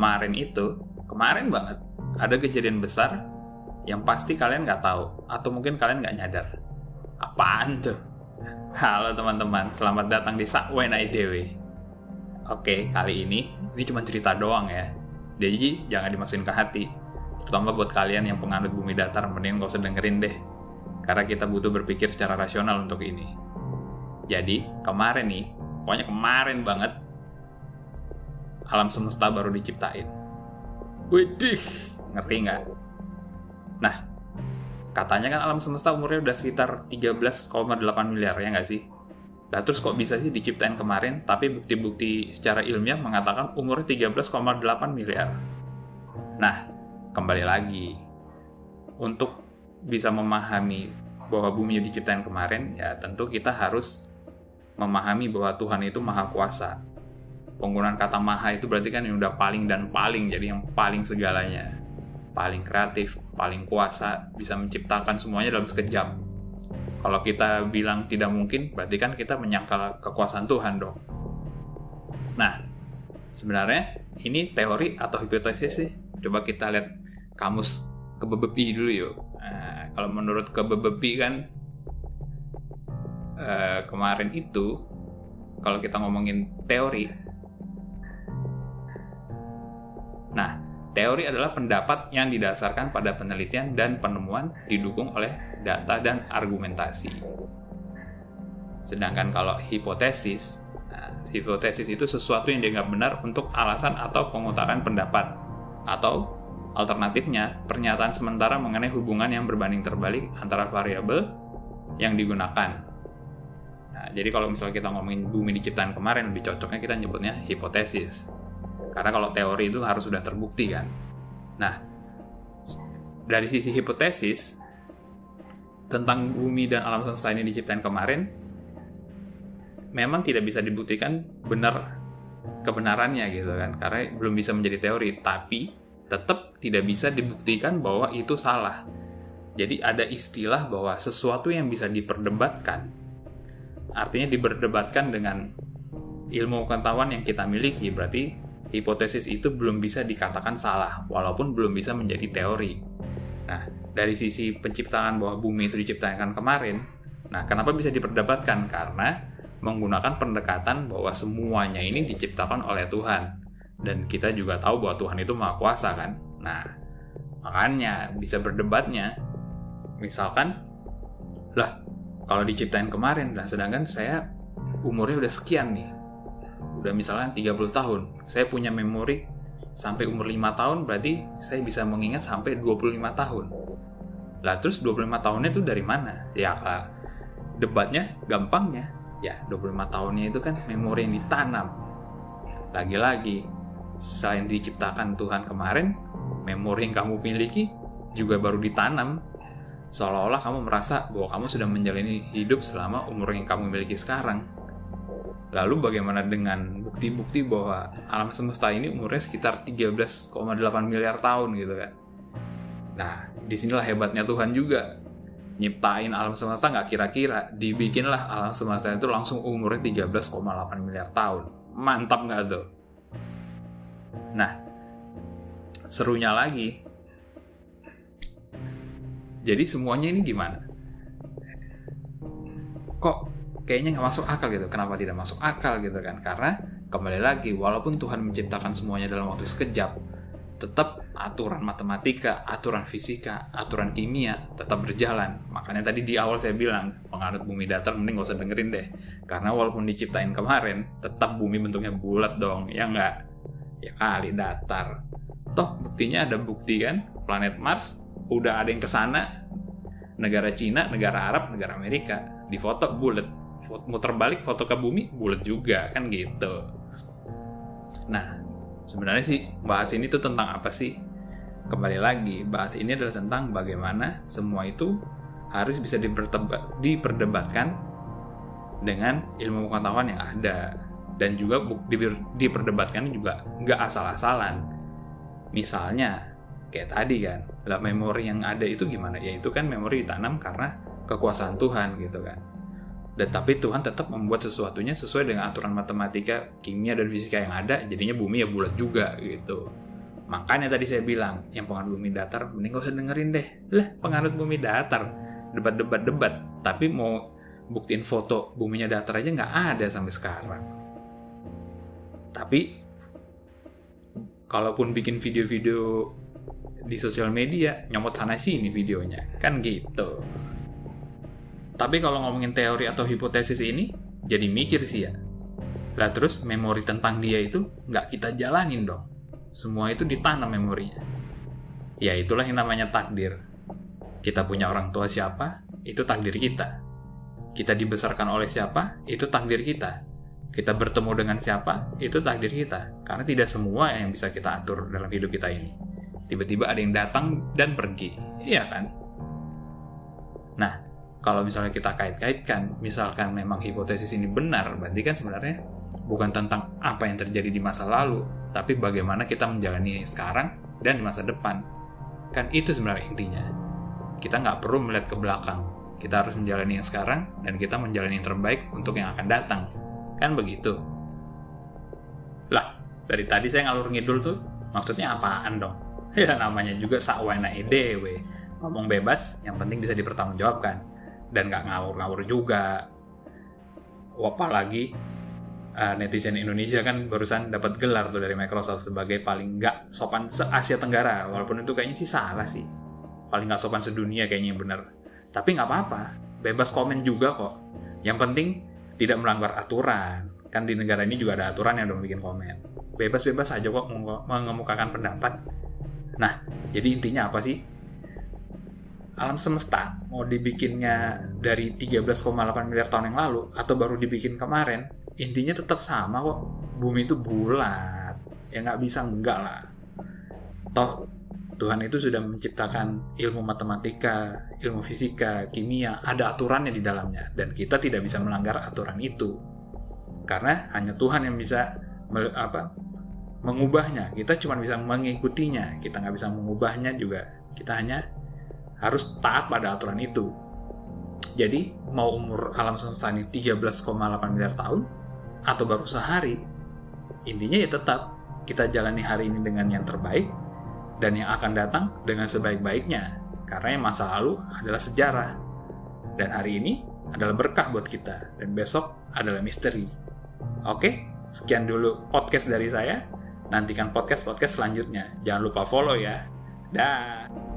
kemarin itu, kemarin banget, ada kejadian besar yang pasti kalian nggak tahu, atau mungkin kalian nggak nyadar. Apaan tuh? Halo teman-teman, selamat datang di Sakwen IDW. Oke, kali ini, ini cuma cerita doang ya. Jadi jangan dimasukin ke hati. Terutama buat kalian yang penganut bumi datar, mending gak usah dengerin deh. Karena kita butuh berpikir secara rasional untuk ini. Jadi, kemarin nih, pokoknya kemarin banget, alam semesta baru diciptain. Widih, ngeri nggak? Nah, katanya kan alam semesta umurnya udah sekitar 13,8 miliar, ya nggak sih? Nah, terus kok bisa sih diciptain kemarin, tapi bukti-bukti secara ilmiah mengatakan umurnya 13,8 miliar. Nah, kembali lagi, untuk bisa memahami bahwa bumi diciptain kemarin, ya tentu kita harus memahami bahwa Tuhan itu maha kuasa penggunaan kata maha itu berarti kan yang udah paling dan paling jadi yang paling segalanya. Paling kreatif paling kuasa bisa menciptakan semuanya dalam sekejap. Kalau kita bilang tidak mungkin berarti kan kita menyangkal kekuasaan Tuhan dong. Nah sebenarnya ini teori atau hipotesis sih? Coba kita lihat kamus kebebepi dulu yuk. Nah, kalau menurut kebebepi kan eh, kemarin itu kalau kita ngomongin teori teori adalah pendapat yang didasarkan pada penelitian dan penemuan didukung oleh data dan argumentasi. Sedangkan kalau hipotesis, nah, hipotesis itu sesuatu yang dianggap benar untuk alasan atau pengutaran pendapat, atau alternatifnya pernyataan sementara mengenai hubungan yang berbanding terbalik antara variabel yang digunakan. Nah, jadi kalau misalnya kita ngomongin bumi diciptakan kemarin, lebih cocoknya kita nyebutnya hipotesis. Karena kalau teori itu harus sudah terbukti kan. Nah, dari sisi hipotesis tentang bumi dan alam semesta ini diciptakan kemarin, memang tidak bisa dibuktikan benar kebenarannya gitu kan, karena belum bisa menjadi teori. Tapi tetap tidak bisa dibuktikan bahwa itu salah. Jadi ada istilah bahwa sesuatu yang bisa diperdebatkan, artinya diperdebatkan dengan ilmu pengetahuan yang kita miliki, berarti hipotesis itu belum bisa dikatakan salah, walaupun belum bisa menjadi teori. Nah, dari sisi penciptaan bahwa bumi itu diciptakan kemarin, nah kenapa bisa diperdebatkan? Karena menggunakan pendekatan bahwa semuanya ini diciptakan oleh Tuhan. Dan kita juga tahu bahwa Tuhan itu maha kuasa kan? Nah, makanya bisa berdebatnya. Misalkan, lah, kalau diciptain kemarin, nah sedangkan saya umurnya udah sekian nih, udah misalnya 30 tahun. Saya punya memori sampai umur 5 tahun berarti saya bisa mengingat sampai 25 tahun. Lah terus 25 tahunnya itu dari mana? Ya debatnya gampangnya. Ya 25 tahunnya itu kan memori yang ditanam. Lagi-lagi selain diciptakan Tuhan kemarin memori yang kamu miliki juga baru ditanam. Seolah-olah kamu merasa bahwa kamu sudah menjalani hidup selama umur yang kamu miliki sekarang Lalu bagaimana dengan bukti-bukti bahwa alam semesta ini umurnya sekitar 13,8 miliar tahun gitu kan. Nah, di sinilah hebatnya Tuhan juga. Nyiptain alam semesta nggak kira-kira, dibikinlah alam semesta itu langsung umurnya 13,8 miliar tahun. Mantap nggak tuh? Nah, serunya lagi, jadi semuanya ini gimana? Kok kayaknya nggak masuk akal gitu. Kenapa tidak masuk akal gitu kan? Karena kembali lagi, walaupun Tuhan menciptakan semuanya dalam waktu sekejap, tetap aturan matematika, aturan fisika, aturan kimia tetap berjalan. Makanya tadi di awal saya bilang, penganut bumi datar mending gak usah dengerin deh. Karena walaupun diciptain kemarin, tetap bumi bentuknya bulat dong, ya nggak? Ya kali datar. Toh buktinya ada bukti kan, planet Mars udah ada yang ke sana, negara Cina, negara Arab, negara Amerika, di foto bulat muter balik foto ke bumi bulat juga kan gitu. Nah sebenarnya sih bahas ini tuh tentang apa sih? Kembali lagi bahas ini adalah tentang bagaimana semua itu harus bisa diperdebatkan dengan ilmu pengetahuan yang ada. Dan juga diperdebatkan juga nggak asal-asalan. Misalnya kayak tadi kan lah memori yang ada itu gimana? Ya itu kan memori ditanam karena kekuasaan Tuhan gitu kan dan tapi Tuhan tetap membuat sesuatunya sesuai dengan aturan matematika, kimia dan fisika yang ada, jadinya bumi ya bulat juga gitu. Makanya tadi saya bilang, yang penganut bumi datar, mending gak usah dengerin deh. Lah, penganut bumi datar, debat-debat-debat, tapi mau buktiin foto buminya datar aja nggak ada sampai sekarang. Tapi, kalaupun bikin video-video di sosial media, nyomot sana sini videonya. Kan gitu. Tapi kalau ngomongin teori atau hipotesis ini, jadi mikir sih ya. Lah terus memori tentang dia itu nggak kita jalanin dong semua itu ditanam memorinya. Ya itulah yang namanya takdir. Kita punya orang tua siapa, itu takdir kita. Kita dibesarkan oleh siapa, itu takdir kita. Kita bertemu dengan siapa, itu takdir kita. Karena tidak semua yang bisa kita atur dalam hidup kita ini. Tiba-tiba ada yang datang dan pergi. Iya kan? Nah, kalau misalnya kita kait-kaitkan, misalkan memang hipotesis ini benar, berarti kan sebenarnya bukan tentang apa yang terjadi di masa lalu, tapi bagaimana kita menjalani sekarang dan di masa depan. Kan itu sebenarnya intinya. Kita nggak perlu melihat ke belakang. Kita harus menjalani yang sekarang dan kita menjalani yang terbaik untuk yang akan datang. Kan begitu. Lah, dari tadi saya ngalur ngidul tuh, maksudnya apaan dong? Ya namanya juga sakwena edewe. Ngomong bebas, yang penting bisa dipertanggungjawabkan. Dan nggak ngawur-ngawur juga. Apalagi uh, netizen Indonesia kan barusan dapat gelar tuh dari Microsoft sebagai paling nggak sopan se Asia Tenggara. Walaupun itu kayaknya sih salah sih. Paling nggak sopan sedunia kayaknya bener tapi nggak apa-apa. Bebas komen juga kok. Yang penting tidak melanggar aturan. Kan di negara ini juga ada aturan yang dong bikin komen. Bebas-bebas aja kok mengemukakan pendapat. Nah jadi intinya apa sih alam semesta mau dibikinnya dari 13,8 miliar tahun yang lalu atau baru dibikin kemarin intinya tetap sama kok. Bumi itu bulat. Ya nggak bisa enggak lah. Toh Tuhan itu sudah menciptakan ilmu matematika, ilmu fisika, kimia, ada aturannya di dalamnya, dan kita tidak bisa melanggar aturan itu, karena hanya Tuhan yang bisa apa, mengubahnya. Kita cuma bisa mengikutinya, kita nggak bisa mengubahnya juga. Kita hanya harus taat pada aturan itu. Jadi, mau umur alam semesta ini 13,8 miliar tahun, atau baru sehari, intinya ya tetap kita jalani hari ini dengan yang terbaik dan yang akan datang dengan sebaik-baiknya. Karena yang masa lalu adalah sejarah. Dan hari ini adalah berkah buat kita dan besok adalah misteri. Oke, sekian dulu podcast dari saya. Nantikan podcast-podcast selanjutnya. Jangan lupa follow ya. Dah.